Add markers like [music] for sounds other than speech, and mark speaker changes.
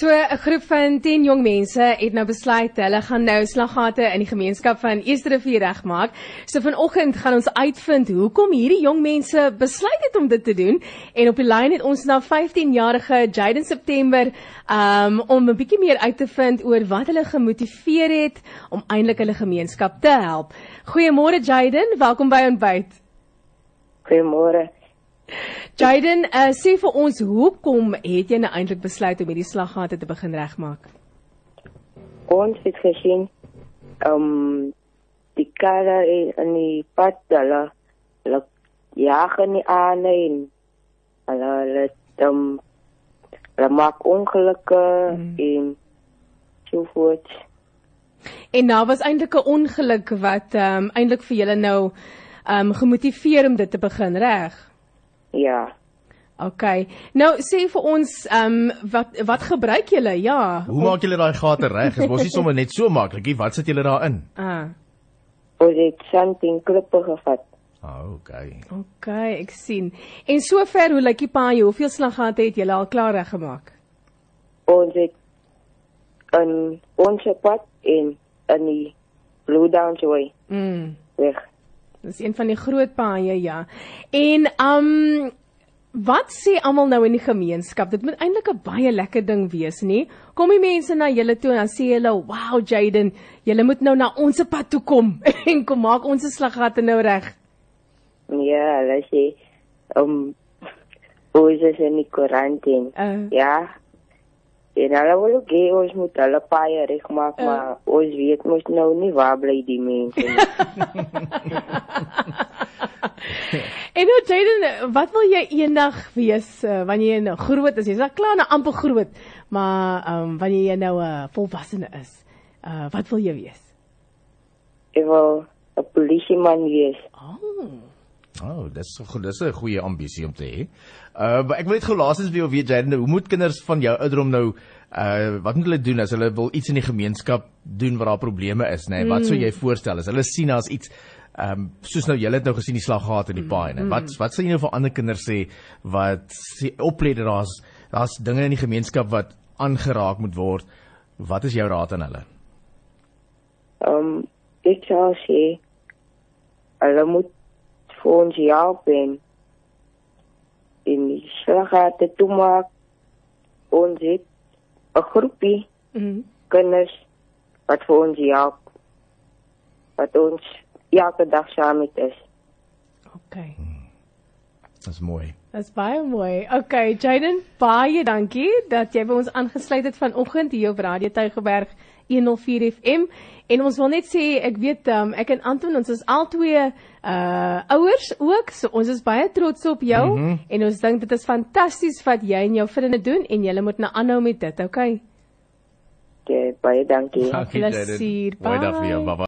Speaker 1: So 'n groep van 10 jong mense het nou besluit hulle gaan nou slaggate in die gemeenskap van Eersterivier regmaak. So vanoggend gaan ons uitvind hoekom hierdie jong mense besluit het om dit te doen en op die lyn het ons na 15-jarige Jaden September um, om 'n bietjie meer uit te vind oor wat hulle gemotiveer het om eintlik hulle gemeenskap te help. Goeiemôre Jaden, welkom by ontbyt.
Speaker 2: Goeiemôre.
Speaker 1: Jaden, uh, sê vir ons hoekom het jy nou eintlik besluit om hierdie slaggate te begin regmaak?
Speaker 2: Ons het gesien um die karre in die pad hulle hulle jaag nie aan en hulle hulle um hulle maak ongelukke mm. en so voort.
Speaker 1: En nou was eintlik 'n ongeluk wat um eintlik vir julle nou um gemotiveer om dit te begin reg.
Speaker 2: Ja.
Speaker 1: OK. Nou sê vir ons, ehm um, wat wat gebruik julle? Ja.
Speaker 3: Hoe maak julle daai gate reg? Is mos nie sommer net so maklik nie. Wat sit julle daarin?
Speaker 1: Ah.
Speaker 2: Ons het something klippe gevat.
Speaker 3: Ah, OK.
Speaker 1: OK, ek sien. En sover hoe lyk die paai? Hoeveel slaggate het julle al klaar reggemaak?
Speaker 2: Ons het in ons pad in in die Blue Downs way.
Speaker 1: Mm. Dis een van die groot paaie, ja. En um wat sê almal nou in die gemeenskap? Dit moet eintlik 'n baie lekker ding wees, nê? Kom die mense na julle toe en dan sê hulle, "Wow, Jaden, julle moet nou na ons pad toe kom [laughs] en kom maak ons slaggatte nou reg."
Speaker 2: Ja, hulle sê um ons is in die quarantaine.
Speaker 1: Uh,
Speaker 2: Ja. En hulle wil ook hê ons moet hulle paai regmaak,
Speaker 1: Uh.
Speaker 2: maar ons weet mos nou nie waar bly die mense nie. [laughs]
Speaker 1: en nou Jaden, wat wil jy eendag wees uh, wanneer jy nou groot is? Jy's al klaar nou amper groot, maar um wanneer jy nou 'n uh, volwassene is, uh wat wil jy wees?
Speaker 2: Ek wil 'n polisieman wees.
Speaker 1: Oh.
Speaker 3: Oh, dis. Dis 'n goeie ambisie om te hê. Uh, maar ek wil net gou laasens jou weet Jaden, hoe moet kinders van jou ouderdom nou uh wat moet hulle doen as hulle wil iets in die gemeenskap doen waar daar probleme is, nê? Nee? Wat sou jy voorstel as hulle sien as iets ehm um, soos nou julle het nou gesien die slaggate in die paai, nê? Wat wat sal jy nou vir ander kinders sê wat sê oplet dat daar's daar's dinge in die gemeenskap wat aangeraak moet word? Wat is jou raad aan hulle?
Speaker 2: Um ek sou sê hulle moet vir ons help en in die slaggate toe maak. Ons het 'n groepie
Speaker 1: Mm.
Speaker 2: kinders wat vir ons help. Wat ons elke dag saam met is.
Speaker 1: Okay.
Speaker 3: Dis mooi.
Speaker 1: Dis baie mooi. Okay, Jaden, baie dankie dat jy by ons aangesluit het vanoggend hier op Radio Tygerberg 104 FM. En ons wil net sê, ek weet um, ek en Anton, ons is albei uh ouers ook, so ons is baie trots op jou mm -hmm. en ons dink dit is fantasties wat jy en jou vriende doen en julle moet nou aanhou met dit, okay?
Speaker 2: Okay, baie dankie.
Speaker 3: Dankie, Jaden. Mooi dag vir jou. Bye.